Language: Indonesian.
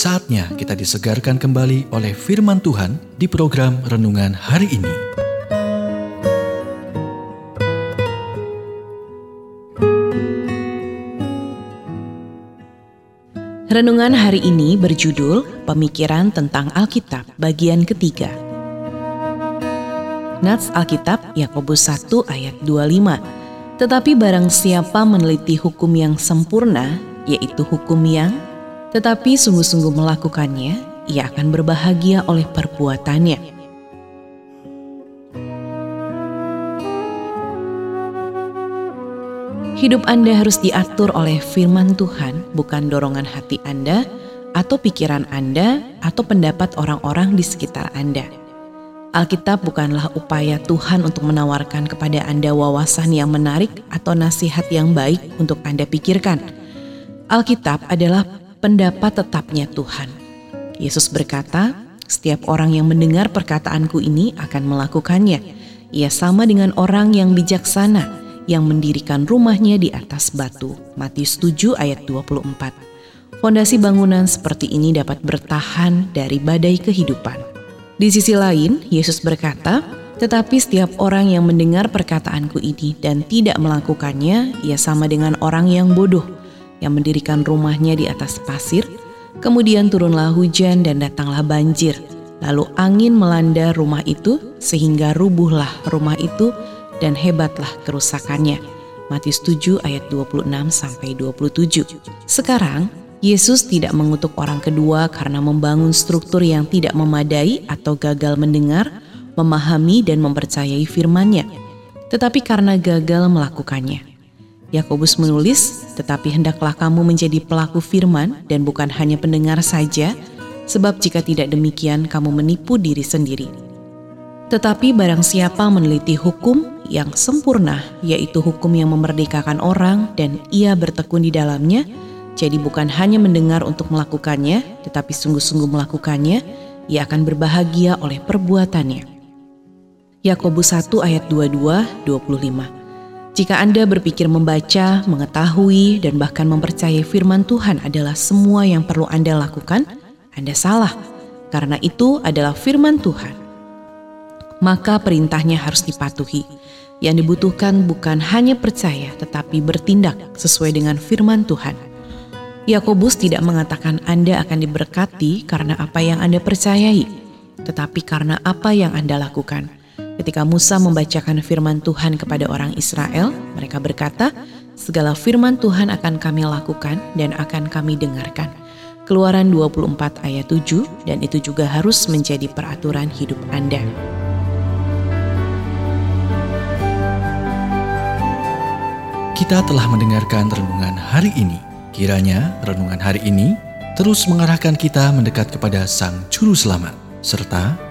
Saatnya kita disegarkan kembali oleh firman Tuhan di program renungan hari ini. Renungan hari ini berjudul Pemikiran tentang Alkitab bagian ketiga. Nats Alkitab Yakobus 1 ayat 25. Tetapi barang siapa meneliti hukum yang sempurna, yaitu hukum yang tetapi sungguh-sungguh melakukannya, ia akan berbahagia oleh perbuatannya. Hidup Anda harus diatur oleh firman Tuhan, bukan dorongan hati Anda, atau pikiran Anda, atau pendapat orang-orang di sekitar Anda. Alkitab bukanlah upaya Tuhan untuk menawarkan kepada Anda wawasan yang menarik atau nasihat yang baik untuk Anda pikirkan. Alkitab adalah pendapat tetapnya Tuhan. Yesus berkata, "Setiap orang yang mendengar perkataanku ini akan melakukannya. Ia sama dengan orang yang bijaksana yang mendirikan rumahnya di atas batu." Matius 7 ayat 24. Fondasi bangunan seperti ini dapat bertahan dari badai kehidupan. Di sisi lain, Yesus berkata, "Tetapi setiap orang yang mendengar perkataanku ini dan tidak melakukannya, ia sama dengan orang yang bodoh yang mendirikan rumahnya di atas pasir. Kemudian turunlah hujan dan datanglah banjir. Lalu angin melanda rumah itu sehingga rubuhlah rumah itu dan hebatlah kerusakannya." Matius 7 ayat 26 sampai 27. Sekarang Yesus tidak mengutuk orang kedua karena membangun struktur yang tidak memadai atau gagal mendengar, memahami dan mempercayai firman-Nya, tetapi karena gagal melakukannya. Yakobus menulis, "Tetapi hendaklah kamu menjadi pelaku firman dan bukan hanya pendengar saja, sebab jika tidak demikian kamu menipu diri sendiri." Tetapi barang siapa meneliti hukum yang sempurna, yaitu hukum yang memerdekakan orang dan ia bertekun di dalamnya, jadi bukan hanya mendengar untuk melakukannya, tetapi sungguh-sungguh melakukannya, ia akan berbahagia oleh perbuatannya. Yakobus 1 ayat 22 25. Jika Anda berpikir membaca, mengetahui, dan bahkan mempercayai firman Tuhan adalah semua yang perlu Anda lakukan, Anda salah. Karena itu adalah firman Tuhan. Maka perintahnya harus dipatuhi. Yang dibutuhkan bukan hanya percaya, tetapi bertindak sesuai dengan firman Tuhan. Yakobus tidak mengatakan Anda akan diberkati karena apa yang Anda percayai, tetapi karena apa yang Anda lakukan. Ketika Musa membacakan firman Tuhan kepada orang Israel, mereka berkata, "Segala firman Tuhan akan kami lakukan dan akan kami dengarkan." Keluaran 24 ayat 7 dan itu juga harus menjadi peraturan hidup Anda. Kita telah mendengarkan renungan hari ini. Kiranya renungan hari ini terus mengarahkan kita mendekat kepada Sang Juru Selamat, serta